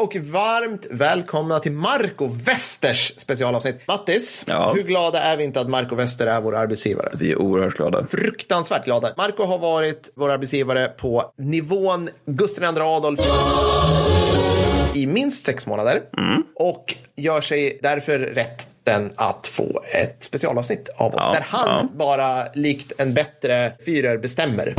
och varmt välkomna till Marco Westers specialavsnitt. Mattis, Ja. hur glada är vi inte att Marco Wester är vår arbetsgivare? Vi är oerhört glada. Fruktansvärt glada. Marco har varit vår arbetsgivare på nivån Gustav II Adolf i minst sex månader och gör sig därför rätten att få ett specialavsnitt av oss Ja, där han ja. bara likt en bättre fyrer bestämmer.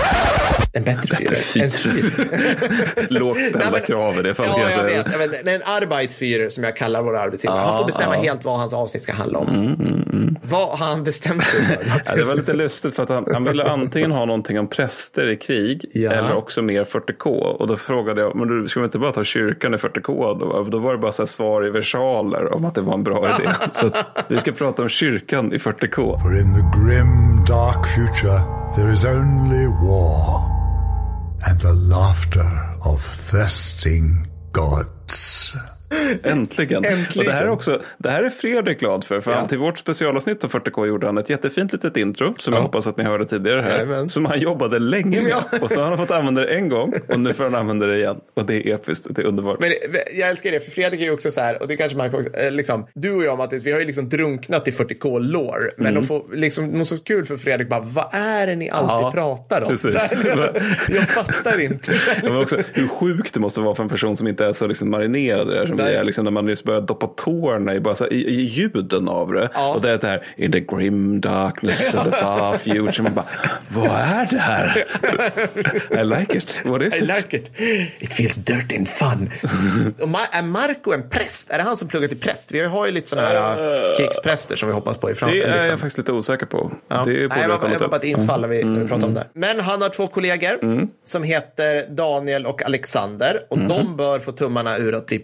En bättre fyrer. En fyrer. Lågt ställda Nej, men- krav i det fallet. Ja, jag säga. vet. Jag vet. Är en arbetsfyrer som jag kallar våra arbetsgivare. han får bestämma helt vad hans avsnitt ska handla om. Vad har han bestämt sig för? Ja, det var lite lustigt för att han, han ville antingen ha någonting om präster i krig Ja. eller också mer 40K. Och då frågade jag, men du, ska vi inte bara ta kyrkan i 40K? Då, då var det bara så här svar i versaler om att det var en bra idé. Så att vi ska prata om kyrkan i 40K. For in the grim, dark future, there is only war and the laughter of thirsting gods. Äntligen. Äntligen. Och det, här är också, det här är Fredrik glad för. För Ja. han, till vårt specialavsnitt av 40K gjorde han ett jättefint litet intro. Som jag hoppas att ni hörde tidigare här. Jajamän. Som han jobbade länge med. Ja. Och så har han fått använda det en gång. Och nu får han använda det igen. Och det är episkt. Det är underbart. Men jag älskar det, för Fredrik är ju också så här, och det kanske Marco också, eh, liksom, du och jag Mattis, vi har ju liksom drunknat i 40K-lore. Men Mm. de får, liksom, är så kul för Fredrik bara, vad är det ni alltid Ja, pratar om? precis. Här, jag fattar inte. Men också hur sjukt det måste vara för en person som inte är så liksom marinerad i det här. Nej. är liksom, när man just börjar doppa tårna i, bara så i, i ljuden av det. Ja. Och det är det här in the grim darkness of the far future. Man bara, vad är det här? I like it. What is I it? like it. It feels dirty and fun. och Ma- är Marco en präst? Är det han som pluggar till präst? Vi har ju lite sådana här uh, krigspräster som vi hoppas på i Det framtiden. är Liksom. jag faktiskt lite osäker på. Ja. Det Nej, borde jag var, jag bara ett infall när vi, vi pratade Mm. om det. Men han har två kollegor som heter Daniel och Alexander. Och de bör få tummarna ur att bli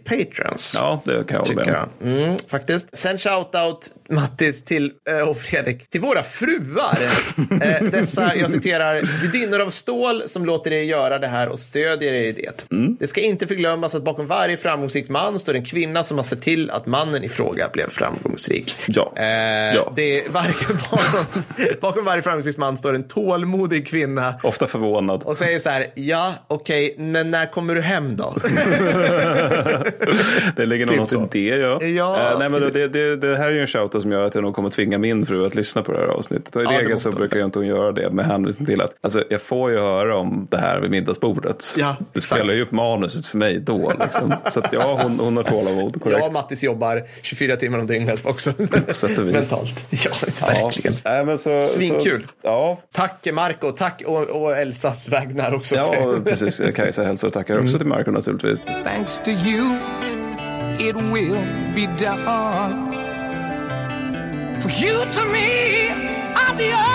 patrons. Ja, det kan jag Tycker om. Mm, faktiskt. Sen shoutout Mattis till, eh, och Fredrik till våra fruar. eh, dessa, jag citerar, gudinnor av stål som låter er göra det här och stödjer er i det. Mm. Det ska inte förglömmas att bakom varje framgångsrik man står en kvinna som har sett till att mannen i fråga blev framgångsrik. Ja. Eh, Ja. Det är varje, bakom, bakom varje framgångsrik man står en tålmodig kvinna Ofta förvånad. och säger så här, ja okej, men när kommer du hem då? det ligger nog Typ något så. i det ja. Ja, Eh, nej, men det, det, det här är ju en shoutout som gör att jag nog kommer tvinga min fru att lyssna på det här avsnittet. Och i Ja, regel så brukar jag inte hon göra det med hänvisning till att alltså, jag får ju höra om det här vid middagsbordet. Ja, du exakt. spelar ju upp manuset för mig då. Liksom. så att ja, hon, hon har tålamod. Korrekt. Jag och Mattis jobbar 24 timmar om dygnet också. sätt och vis. Mentalt. Ja, verkligen. Nej, men så, Svinkul. Så, ja, Tack Marco, tack och, och Elsas vägnar också. ja, precis. Kajsa hälsar och tackar Mm. också till Marco naturligtvis. Thanks to you, it will be done. For you to me are the only.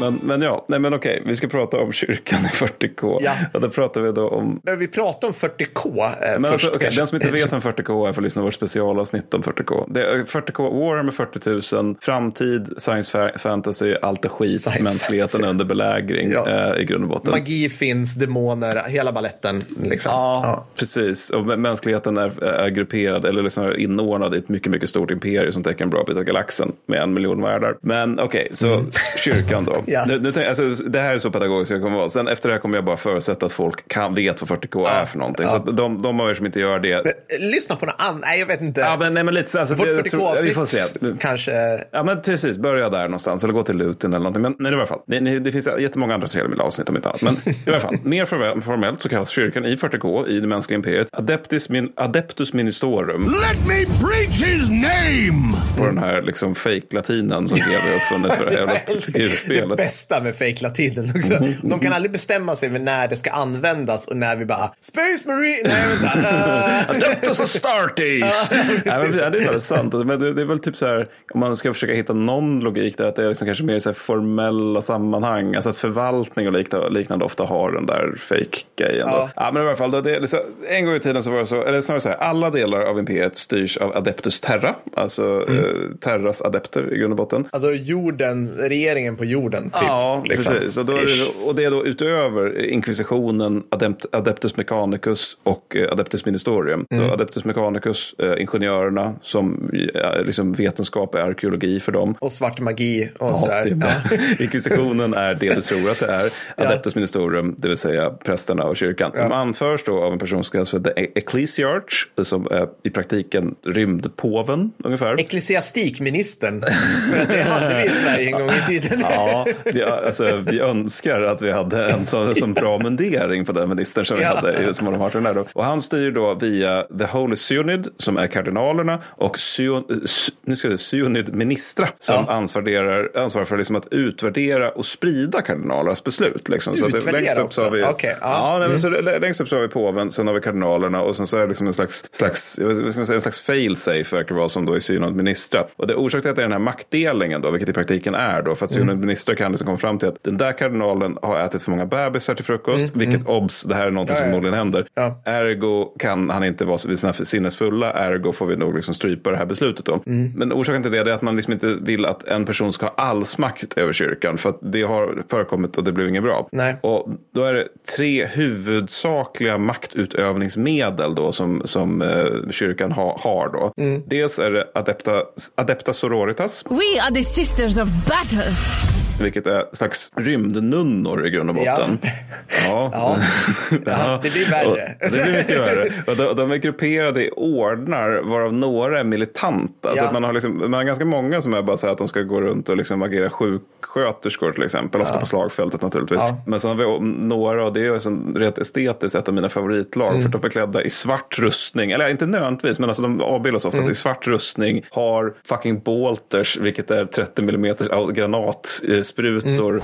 Men, men ja, nej men okej, vi ska prata om kyrkan i 40K. Ja. Och då pratar vi då om Men vi pratar om 40K eh, Men först. alltså, kanske. den som inte vet om 40K är får lyssna på vårt specialavsnitt om 40K. Det är 40K, Warhammer 40 000, framtid, science fa- fantasy, allt är skit, Science mänskligheten fantasy. under belägring Ja. eh, i grund och botten. Magi finns, demoner, hela balletten. Liksom. Ja, precis. Och mä- mänskligheten är, är grupperad eller liksom inordnad i ett mycket, mycket stort imperium som täcker en bra bit av galaxen med en miljon världar. Men okej, så kyrkan då. Ja. nu, nu, tänk- alltså, det här är så pedagogiskt jag kommer vara. Sen efter det här kommer jag bara förutsätta att folk kan, vet vad 40K är för någonting. Så att de, de av er som inte gör det. Eh, Lyssna på något annat. Nej, jag vet inte. Ja, men, nej, men lite så. Alltså, Vårt det- jag tror- vi får 40K-avsnitt se. kanske. Ja men precis, börja där någonstans eller gå till Luton eller någonting. Men, men i alla fall, det, det finns jättemånga andra trevliga avsnitt om inte annat. Men i alla fall, mer formellt, så kallas kyrkan i 40K i det mänskliga imperiet Adeptus, min, Adeptus Ministorum. Let me breach his name! På den här liksom fake-latinen som GW uppfunnit för det här jävla älskar Det bästa med fake-latinen också. Mm. De kan aldrig bestämma sig med när det ska användas och när vi bara Space Marine. Nej, vänta. Adeptus Astartes! ja, men, ja, det är väldigt sant. Men det, det är väl typ så här, om man ska försöka hitta någon logik där, att det är liksom kanske mer så här formella sammanhang. Alltså att förvaltning och liknande, liknande ofta har den där fake-grejen. Ja. Ja. men i alla fall, då, det är liksom, en gång i tiden så var det så, eller snarare så här, alla delar av imperiet styrs av Adeptus Terra, alltså Mm. eh, Terras adepter i grund och botten. Alltså jorden, regeringen på jorden. Typ, Ja, liksom. precis. Och, det, och det är då utöver inkvisitionen, Adept, Adeptus Mechanicus och eh, Adeptus Ministorium. imperium. Så Adeptus Mechanicus, eh, ingenjörerna som eh, liksom vetenskap är arkeologi för dem. Och svart magi och Ja, sådär. Ja. Inkvisitionen är det du tror att det är. Adeptus Ministorum, det vill säga prästerna och kyrkan. De anförs då av en person som kallas för The Ecclesiarch, som är i praktiken rymdpåven ungefär. Ecklesiastikministern. För att det hade vi i Sverige en gång i tiden. Ja, vi, alltså, vi önskar att vi hade en sån, sån bra mundering på den ministern som vi Ja. hade. Som de har då. Och han styr då via The Holy Synod som är kardinalerna och Syon, s- nu ska jag säga, Synod Ministra som Ja. ansvarar, ansvarar för liksom att utvärdera och sprida kardinalernas beslut. Liksom. Så att Utvärdera längst upp så har vi? Okej, ja. ja, men så lä- längst upp så har vi påven, sen har vi kardinalerna och sen så är det liksom en slags, slags, vad ska man säga, en slags fail-safe verkar vara som då är Synod Ministra. Och det orsaken till att det är den här maktdelningen då, vilket i praktiken är då, för att Mm. Synod Ministra kan liksom komma fram till att den där kardinalen har ätit för många bebisar till frukost, vilket obs, det här är någonting Mm, Ja, som ja. förmodligen händer. Ja. Ergo kan han inte vara vid sina sinnesfulla, ergo får vi nog liksom strypa det här beslutet då. Mm. Men orsaken till det är att man liksom inte vill att en person ska ha allsmakt över kyrkan, för att det har förekommit och det blev inget bra. Nej. Och då är det tre huvudsakliga maktutövningsmedel då som, som eh, kyrkan ha, har då. Mm. Dels är det adepta, adepta sororitas, We are the sisters of battle. Vilket är slags rymdnunnor i grund och botten. Ja. Ja. Ja, det blir värre. Och det blir mycket värre. Och de, de är grupperade i ordnar varav några är militanta. Så Ja. att man, har liksom, man har ganska många som är bara så här att de ska gå runt och liksom agera sjuksköterskor till exempel. Ofta på slagfältet naturligtvis. Ja. Men sen har vi några och det är som rent estetiskt ett av mina favoritlag. Mm. För de är klädda i svart rustning. Eller inte nödvändigtvis men alltså de avbildas oftast Mm. i svart rustning. Har fucking bolters vilket är 30 mm granatsprutor. Mm.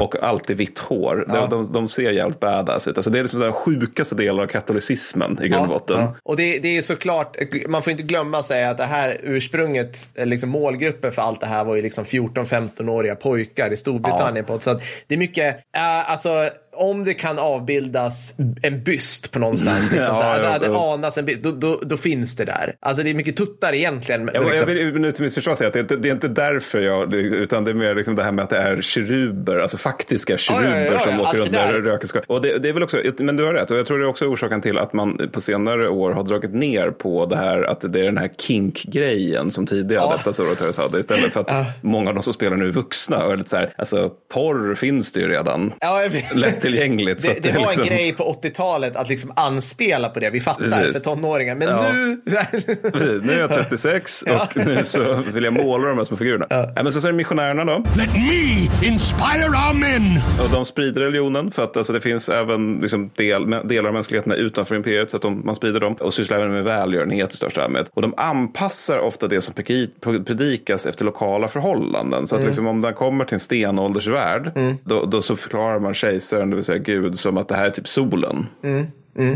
Och alltid vitt hår. De, de, de ser jävligt badass ut. Alltså det är liksom den sjukaste delen av katolicismen i grund och botten. Ja. Och det, det är såklart, man får inte glömma sig att det här ursprunget, eh, liksom målgruppen för allt det här var ju liksom 14-15-åriga pojkar i Storbritannien. På, så det är mycket, äh, alltså om det kan avbildas en byst på någonstans, liksom, Ja, så här, ja, att det ja. anas en byst, då, då, då finns det där. Alltså det är mycket tuttar egentligen. men Jag, jag liksom, vill nu till missförstå säga att det, är inte- det är inte därför jag, utan det är mer liksom det här med att det är keruber, alltså faktiska keruber ja, ja, ja, som åker runt det med rökelskap. Och det, det är väl också, men du har rätt, och jag tror det är också orsaken till att man på senare år har dragit ner på det här, att det är den här kink-grejen som tidigare Ja. detta Soroteres hade, istället för att många av de som spelar nu är vuxna och är lite så här, alltså porr finns det ju redan. Ja, jag vet. Lättillgängligt. så Det, att det var liksom- en grej på 80-talet att liksom anspela på det. Vi fattar Precis. för tonåringar. Men Ja. nu... Precis, Nu är jag 36 och nu så vill jag måla de här små figurerna. Nej, men så är det missionärerna då. Let me inspire our men! Och de sprider religionen för att alltså, det finns även liksom, del, delar av mänskligheten utanför imperiet så att de, man sprider dem och sysslar även med välgörenhet i största allmänhet. Och de anpassar ofta det som predi- predikas efter lokala förhållanden. Så att liksom, om den kommer till en stenåldersvärld då, då så förklarar man kejsaren, det vill säga Gud, som att det här är typ solen.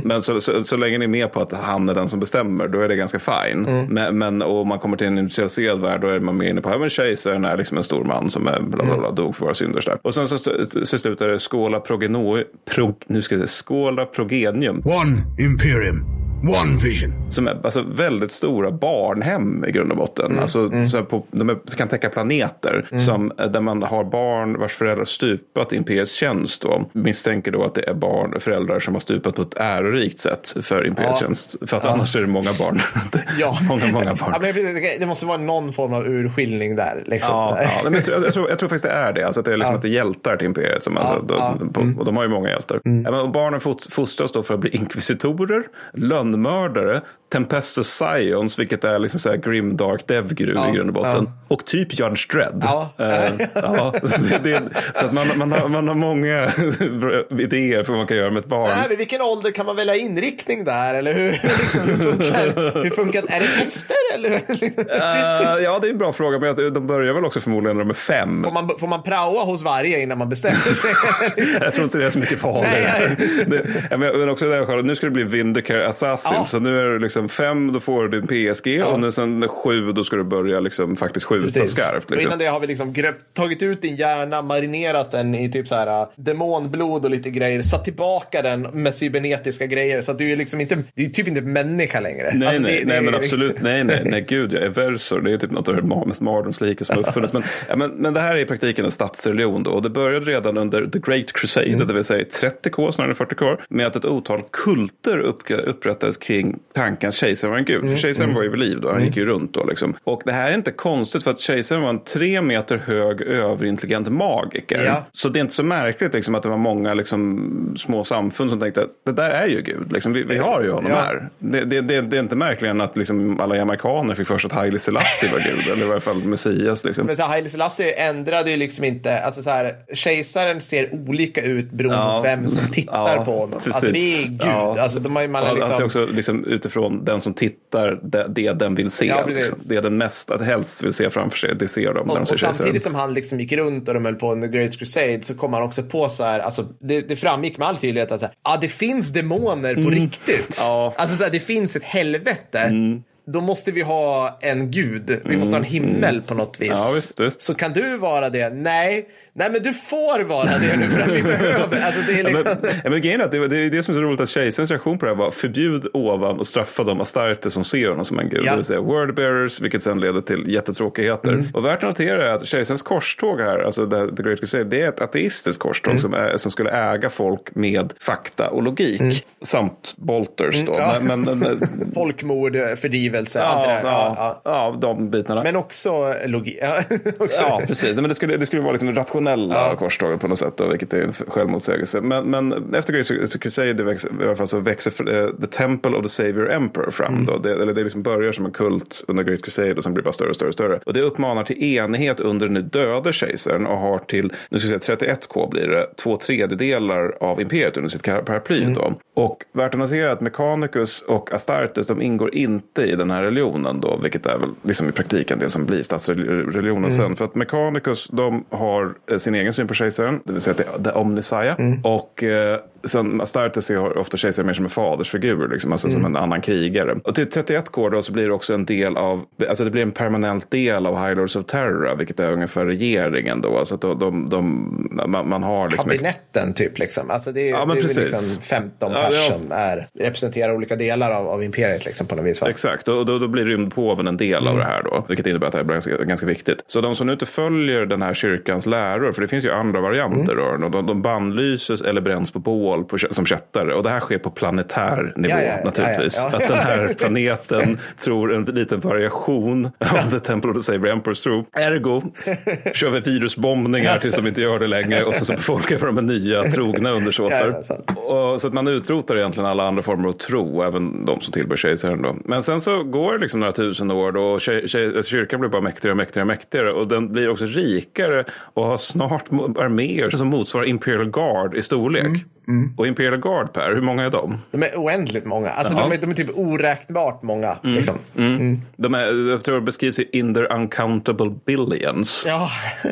Men så, så, så länge ni är med på att han är den som bestämmer, då är det ganska fine. Men, men om man kommer till en industrialiserad värld, då är man mer inne på att kejsaren är liksom en stor man som är bla, bla, bla, dog för våra synder. där. Och sen så, så, så slutar det Skola Progeno, prog, nu ska jag säga, Skola Progenium. One Imperium. One vision. Som är alltså väldigt stora barnhem i grund och botten. Alltså, så här på, de är, kan täcka planeter. Som, där man har barn vars föräldrar stupat i imperiets tjänst. Då, misstänker då att det är barn, föräldrar som har stupat på ett ärorikt sätt för imperiets Ja. tjänst. För att annars är det många barn. Ja. många, många barn. Ja, men det- måste vara någon form av urskiljning där. Liksom. Ja, ja, men jag, tror, jag, tror, jag tror faktiskt det är det. Alltså att det är, liksom Ja. att det hjältar till imperiet. Som, alltså, Ja, de, ja. Mm. på, och de har ju många hjältar. Ja, men, och barnen fostras då för att bli inkvisitorer, lönnmördare, Tempestus Scions, vilket är liksom så här grim dark dev-guru Ja, i grund och botten. ja. Och typ Judge Dredd. Ja. Eh, ja, det, så att man, man, har, man har många idéer för vad man kan göra med ett barn. Nej, men vilken ålder kan man välja inriktning där? Eller hur, liksom, hur funkar, hur funkar Är det tester? Eller? Eh, ja, det är en bra fråga, men de börjar väl också förmodligen när de är fem. Får man, får man praoa hos varje innan man bestämmer sig? Jag tror inte det är så mycket farligare. Nej, Det, men också det här, nu ska det bli Vindicare assassin. Ja. Så nu är det liksom fem, då får du din PSG och nu sen sju, då ska du börja liksom faktiskt skjuta Precis. skarpt. Och Liksom. innan det har vi liksom gröpt, tagit ut din hjärna, marinerat den i typ så här äh, demonblod och lite grejer, satt tillbaka den med cybernetiska grejer. Så att du är liksom inte, du är typ inte människa längre. Nej, Alltså, nej, det- nej, det- men absolut. Nej, nej, nej, gud, jag är versor. Det är typ något av det mest mardrömslika som uppfunnits. Men, ja, men, men det här är i praktiken en statsreligion då. Och det började redan under The Great Crusade, Mm. det vill säga 30K snarare än 40K, med att ett otal kulter upp, upprättades kring tanken att kejsaren var en gud. Mm. För kejsaren var ju vid liv då, han gick ju runt då liksom. Och det här är inte konstigt för att kejsaren var en tre meter hög överintelligent magiker. Ja. Så det är inte så märkligt liksom, att det var många liksom, små samfund som tänkte att det där är ju Gud. Liksom, vi, vi har ju honom Ja. här. Det, det, det, det är inte märkligare än att liksom, alla jamaicaner fick för sig att Haile Selassie var Gud. eller i varje fall Messias. Liksom. Men så här, Haile Selassie ändrade ju liksom inte, alltså så här, kejsaren ser olika ut beroende Ja. på vem som tittar på honom. precis. Alltså det är Gud. Ja. Alltså, de har ju man har liksom, också liksom, utifrån den som tittar, det, det den vill se. Ja, liksom. Det den mest, att helst vill se framför sig, det ser de. och, de och ser kejsaren. samtidigt som han liksom gick runt och de höll på under Great Crusade så kom han också på så här, alltså det, det framgick med all tydlighet att så här, ah, det finns demoner på riktigt. Ja. Alltså så här, det finns ett helvete. Då måste vi ha en gud. Vi måste ha en himmel på något vis. Ja, visst, visst. Så kan du vara det? Nej. Nej, men du får vara det nu för att vi behöver. Alltså det är Ja, liksom... men, ja, men grejen är att det, det är det som är så roligt att kejsarens reaktion på det här var förbjud ovan och straffa de astartes som ser honom som en gud. Ja. Det vill säga word bearers, vilket sen leder till jättetråkigheter. Mm. Och värt att notera är att kejsarens korståg här, alltså the, the Great Crusade, det är ett ateistiskt korståg Mm. som, är, som skulle äga folk med fakta och logik. Samt bolters då. Mm. Ja. Men, men, men, Folkmord, fördrivelse, allt ja, det där. Ja, ja, ja. ja, de bitarna. Men också logik. Ja, också. Ja, precis. Men det skulle, det skulle vara liksom rationella korstågen på något sätt, då, vilket är en självmotsägelse. Men, men efter Great Crusade växer, i alla fall så växer eh, The Temple of the Savior Emperor fram. Då. Det, eller det liksom börjar som en kult under Great Crusade och sen blir det bara större och större och större. Och det uppmanar till enighet under den nu döde kejsaren och har till, nu ska jag säga 31K blir det, två tredjedelar av imperiet under sitt paraply. Då. Och värt att notera att Mechanicus och Astartes de ingår inte i den här religionen då, vilket är väl liksom i praktiken det som blir statsreligionen sen. För att Mechanicus de har sin egen syn på kejsaren, det vill säga The Omnissiah. Och eh, sen Astartes ser ofta kejsaren mer som en fadersfigur, liksom, alltså som en annan krigare. Och till 31 år då så blir det också en del av, alltså det blir en permanent del av High Lords of Terra, vilket är ungefär regeringen då. Alltså att de, de, de, man, man har liksom Kabinetten typ liksom. Alltså det är, Ja, det är liksom 15 Ja, pers ja. som är, representerar olika delar av, av imperiet liksom på något vis. Va? Exakt, och då, då blir rymdpåven en del av det här då. Vilket innebär att det blir ganska, ganska viktigt. Så de som nu inte följer den här kyrkans läror, för det finns ju andra varianter då. De, de bannlyses eller bränns på bål på, som kättare. Och det här sker på planetär nivå Ja, ja, naturligtvis. ja. Att den här planeten tror en liten variation av The Temple of the Savior Emperors tro. Ergo kör vi virusbombningar tills de inte gör det längre. Och så, så befolkar vi dem med nya trogna undersåtar. Och, så att man utrotar egentligen alla andra former av tro, även de som tillber kejsaren. Då. Men sen så går det liksom några tusen år då, och tjej, kyrkan blir bara mäktigare och mäktigare och mäktigare. Och den blir också rikare och har snart arméer som motsvarar Imperial Guard i storlek. Mm, Och Imperial Guard, Per, hur många är de? De är oändligt många. Alltså de, är, de är typ oräknbart många. Liksom. De är, jag tror det beskrivs i in their uncountable billions. Ja.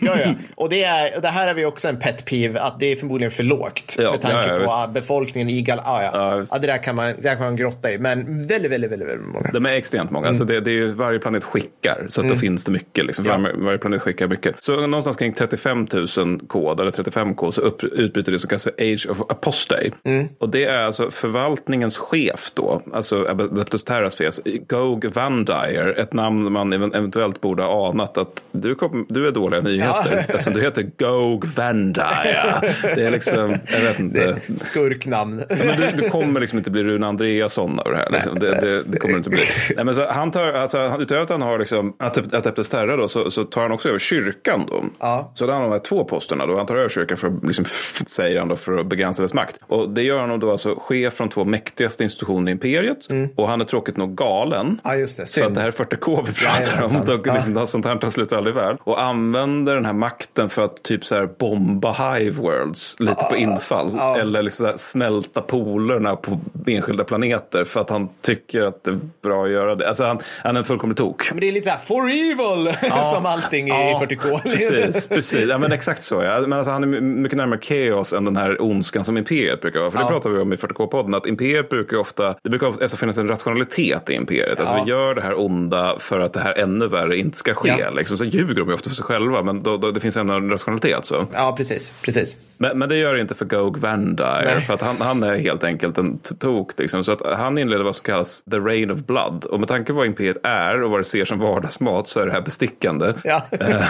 ja, ja. Och det, är, och det här är vi också en pet peeve, att det är förmodligen för lågt. Ja, med tanke ja, ja, på visst. befolkningen i Gal... Ah, ja. Ja, det där kan man, det där kan man grotta i. Men väldigt, väldigt, väldigt, väldigt många. De är extremt många. Alltså det, det är ju, varje planet skickar, så att då finns det mycket. Liksom. Mm. Ja. Varje, planet skickar mycket. Så någonstans kring 35 000 kod, eller 35k, så upp, utbyter det som kallas för Age of Apostate. Mm. Och det är alltså förvaltningens chef då, alltså Adeptus Terras chef, Gog Vandire, ett namn man even- eventuellt borde ha anat att du, kom, du är dåliga nyheter. Ja. Alltså, du heter Gog Vandire. Det är liksom, jag vet inte. Skurknamn. Ja, men du, du kommer liksom inte bli Rune Andreasson av det här. Liksom. Det, det, det kommer du inte bli. Nej, men så han tar, alltså, utöver att han har liksom, Adep- Adeptus Terra då, så, så tar han också över kyrkan. Då. Ja. Så då har han de här två posterna. Då. Han tar över kyrkan för, att, liksom, f- han då, för att begränsa dess makt. Och det gör han då alltså chef från två mäktigaste institutioner i imperiet. Och han är tråkigt nog galen. Mm. Ja, just det. Så att det här är 40K vi pratar Jajamensan. om. Då, liksom, Sånt här tar slut aldrig väl. Och använder den här makten för att typ så här bomba hive worlds lite på infall. Eller liksom så här smälta polerna på enskilda planeter för att han tycker att det är bra att göra det. Alltså han, han är en fullkomlig tok. Men det är lite så här, for evil, som allting i 40K. Precis, precis. Ja, men exakt så. Ja. Men alltså, han är my- mycket närmare chaos än den här ondskan som Imperiet brukar vara. För det pratar vi om i 40K-podden, att Imperiet brukar ofta, det brukar ofta finnas en rationalitet i Imperiet. Alltså Ja. vi gör det här onda för att det här ännu värre inte ska ske. Ja. Liksom, så ljuger de ju ofta för sig själva, men då, då, det finns ändå en rationalitet. Så. Ja, precis. precis. Men, men det gör det inte för Gog Vandire. För att han, han är helt enkelt en tok. Liksom. Så att han inleder vad som kallas the rain of blood. Och med tanke på vad Imperiet är och vad det ser som vardagsmat så är det här bestickande. Ja. Eh,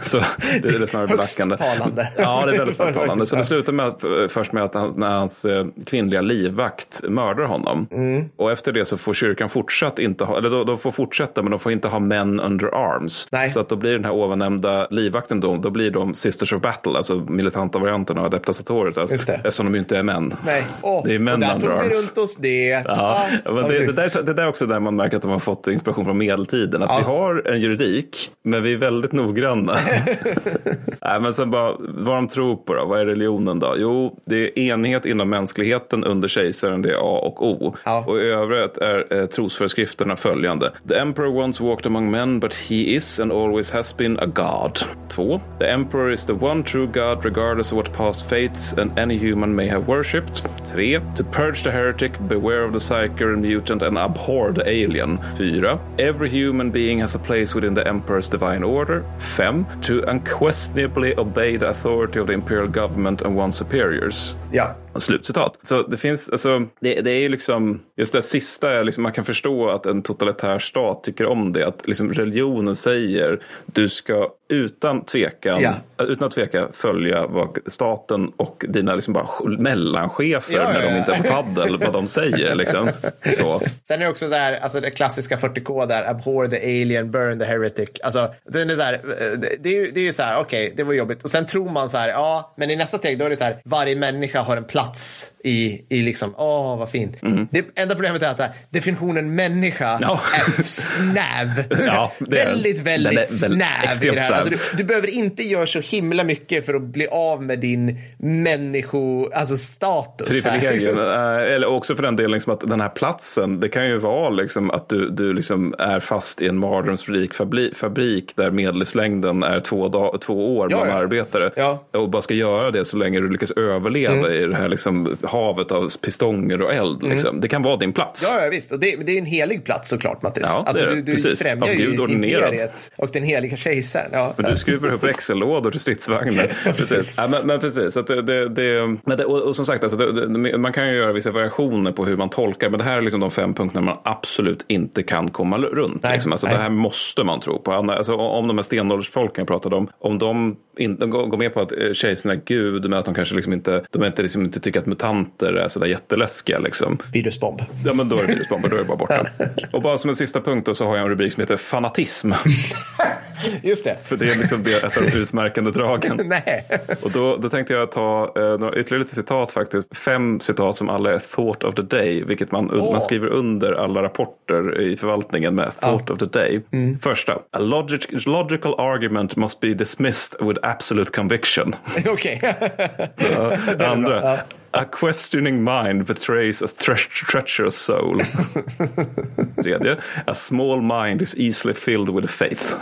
så det är snarare Högst belackande. talande. Ja, det är väldigt talande. Så det Ja. slutar med eh, först med att han, när hans eh, kvinnliga livvakt mördar honom. Mm. Och efter det så får kyrkan fortsatt inte ha, eller de, de får fortsätta men de får inte ha män under arms. Nej. Så att då blir den här ovannämnda livvakten då, då blir de Sisters of Battle, alltså militanta varianten av Adepta Satoritas. Det. Eftersom de inte är män. Nej. Åh, Det är män och där under tog vi arms. runt oss det. Ja, men det, det, där, det där är också där man märker att de har fått inspiration från medeltiden. Att Ja. vi har en juridik, men vi är väldigt noggranna. Nej, men sen bara, vad de tror på då? Vad är religionen då? Jo, det är enhet inom mänskligheten under kejsaren, det är A och O. Ja. Och i övrigt är eh, trosföreskrifterna följande. The emperor once walked among men, but he is and always has been a god. 2. The emperor is the one true god regardless of what past fates and any human may have worshipped. 3. To purge the heretic, beware of the psyker and mutant and abhor the alien. 4. Every human being has a place within the emperor's divine order. 5. To unquestionably obey the authority of the imperial government and one's superiors. Ja. Slutcitat. Så det finns, alltså, det, det är ju liksom, just det sista, liksom, man kan förstå att en totalitär stat tycker om det. Att liksom religionen säger, du ska utan tvekan, Ja. utan att tveka följa vad staten och dina liksom bara mellanchefer Ja, ja, när de inte är på paddel, vad de säger. Liksom. Så. Sen är det också där, alltså det klassiska 40K där, abhor the alien, burn the heretic. Alltså, den är så här, eh, det, det är ju, det är ju så här, okej, det var jobbigt. Och sen tror man så här, ja, men i nästa steg då är det så här, varje människa har en plats Lots. I, i liksom, åh, vad fint. Det enda problemet är att definitionen människa Mm. Ja. är snäv. Ja, är- väldigt, väldigt är snäv. I det här. Alltså, du, du behöver inte göra så himla mycket för att bli av med din människo, alltså status. här. Privilegium, eh, eller också för den delen liksom att den här platsen, det kan ju vara liksom att du, du liksom är fast i en mardrömsrik fabrik, fabrik där medellivslängden är två, dag, två år Ja, bland ja. arbetare. Ja. Och bara ska göra det så länge du lyckas överleva i det här liksom havet av pistonger och eld. Liksom. Det kan vara din plats. Ja, ja visst. Och det, det är en helig plats såklart, Mattis. Ja, det alltså, det. du, du Precis. främjar Av ju Gud ordinerad. imperiet och den heliga kejsaren. Ja. Men du skruvar upp växellådor till stridsvagnar. precis. Ja, men, men precis. Så att det, det, det, men och, och som sagt, alltså, man kan ju göra vissa variationer på hur man tolkar. Men det här är liksom de fem punkterna man absolut inte kan komma runt. Nej, liksom. alltså, nej. det här måste man tro på. Alltså, om de här stenåldersfolken jag pratade om. Om de inte går går med på att eh, kejsaren är gud. Men att de kanske liksom inte, de inte, liksom inte tycker att mutanter är sådär jätteläskiga. Liksom. Virusbomb. Ja men då är det virusbomber, då är det bara borta. Och bara som en sista punkt då så har jag en rubrik som heter fanatism. Just det. För det är liksom det, ett av de utmärkande dragen. Nej. Och då, då tänkte jag ta eh, några, ytterligare lite citat faktiskt. Fem citat som alla är thought of the day. Vilket man, Åh. man skriver under alla rapporter i förvaltningen med thought of the day. Mm. Första. A logic, logical argument must be dismissed with absolute conviction. Okej. Ja, Andra. A questioning mind betrays a tre- treacherous soul. Tredje. A small mind is easily filled with faith.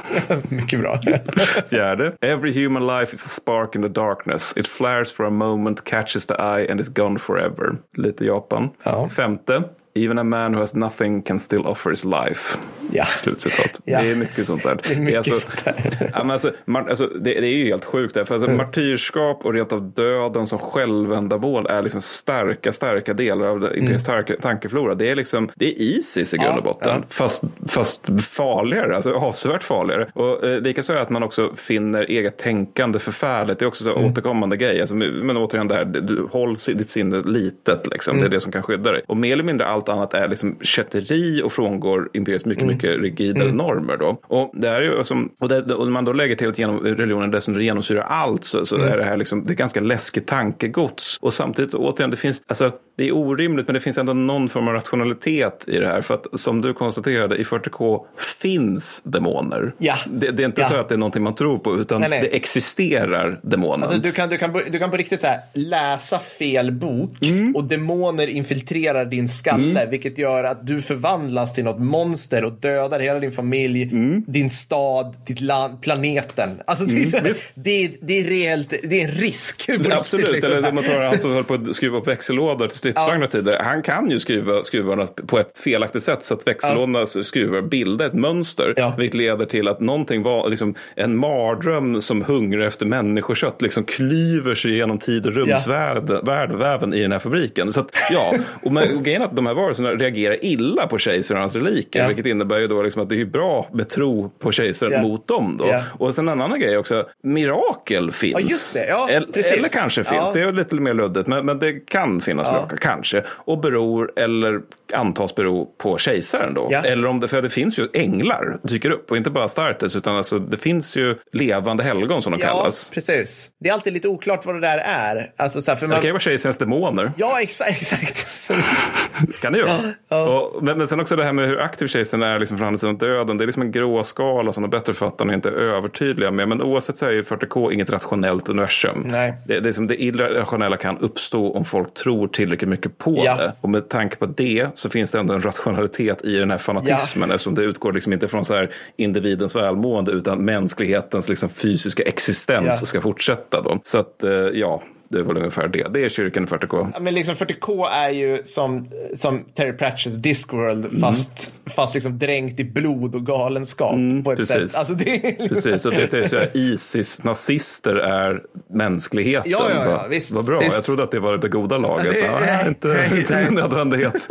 Mycket bra. Fjärde. Every human life is a spark in the darkness. It flares for a moment, catches the eye and is gone forever. Lite Japan. Ja. Femte. Even a man who has nothing can still offer his life. Ja. Slutcitat. Ja. Det är mycket sånt där. Det är mycket alltså, sånt där. Ja, men alltså, alltså, det, det är ju helt sjukt. Där, för alltså, Martyrskap och rent av döden som självändamål är liksom starka, starka delar av Imperiets mm. tankeflora. Det är, liksom, det är Isis i grund och botten. ja. Fast, fast farligare, alltså avsevärt farligare. Och eh, likaså är att man också finner eget tänkande förfärligt. Det är också så Mm. återkommande grej. Alltså, men återigen det här, du håll ditt sinne litet. Liksom. Det är det som kan skydda dig. Och mer eller mindre allt annat är liksom kätteri och frångår imperiets mycket, mycket rigidare normer. Då. Och, det är ju som, och, det, och man då lägger till att genom, religionen dessutom genomsyrar allt så, så är det här liksom, det är ganska läskigt tankegods. Och samtidigt, återigen, det finns, alltså, det är orimligt men det finns ändå någon form av rationalitet i det här. För att som du konstaterade, i 40K finns demoner. Ja. Det, det är inte Ja. så att det är någonting man tror på, utan Nej, nej. det existerar demonen. Alltså, du, kan, du, kan, du kan på riktigt så här, läsa fel bok Mm. och demoner infiltrerar din skalle ställe, vilket gör att du förvandlas till något monster och dödar hela din familj, din stad, ditt land, planeten. Alltså det, är, visst. det, är, det är reellt, det är en risk. riktigt, Absolut, eller om man tar han som höll på att skruva upp växellådor till stridsvagnar tidigare. Han kan ju skruva skruvarna på ett felaktigt sätt så att växellådornas skruvar bildar ett mönster. Ja. Vilket leder till att någonting var liksom en mardröm som hungrar efter människokött liksom klyver sig genom tid och rumsväven i den här fabriken. Så att, ja, och, men, och grejen att de här varelserna reagerar illa på kejsaren och hans reliker. Ja. Vilket innebär ju då liksom att det är bra med tro på kejsaren Ja. mot dem. Då. Ja. Och sen en annan grej också, mirakel finns. Ja. Ja, eller, eller kanske finns, Ja. det är lite mer luddigt, men, men det kan finnas mirakel, kanske. Och beror, eller antas bero på kejsaren då. Ja. Eller om det, för det finns ju änglar dyker upp, och inte bara Astartes, utan alltså, det finns ju levande helgon som de Ja, kallas. precis. Det är alltid lite oklart vad det där är. Alltså, så här, för Det man... kan ju vara kejsarens demoner. Ja, exakt. exakt. Kan det ju vara. Och, men, men sen också det här med hur aktiv kejsaren är liksom från andra sidan döden. det är liksom en gråskala som de bättre författarna inte är övertydliga med. Men oavsett så är ju 40K inget rationellt universum. Nej. Det, det, är som det irrationella kan uppstå om folk tror tillräckligt mycket på Ja. det. Och med tanke på det så finns det ändå en rationalitet i den här fanatismen. Eftersom det utgår liksom inte från så här individens välmående utan mänsklighetens liksom fysiska existens Ja. ska fortsätta. Då. Så att eh, ja, det är väl ungefär det. Det är kyrkan i 40K. Ja, Men liksom 40K är ju som, som Terry Pratchetts Discworld Mm. fast, fast liksom dränkt i blod och galenskap på ett precis. sätt. Alltså det är. Precis, och det är så här, Isis-nazister är mänskligheten. Ja, ja, ja, visst, Vad bra, visst. jag trodde att det var det goda laget. Det- Ja, nej, inte nej, inte nej. nödvändighet.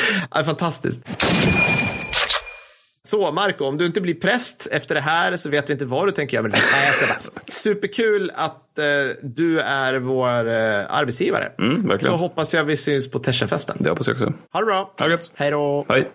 Ja, fantastiskt. Så Marco, om du inte blir präst efter det här så vet vi inte vad du tänker göra. Nej, jag ska bara. Superkul att eh, du är vår eh, arbetsgivare. Mm, så hoppas jag vi syns på Teschenfesten. Det hoppas jag också. Ha det bra. Ha det. Hej då. Hej.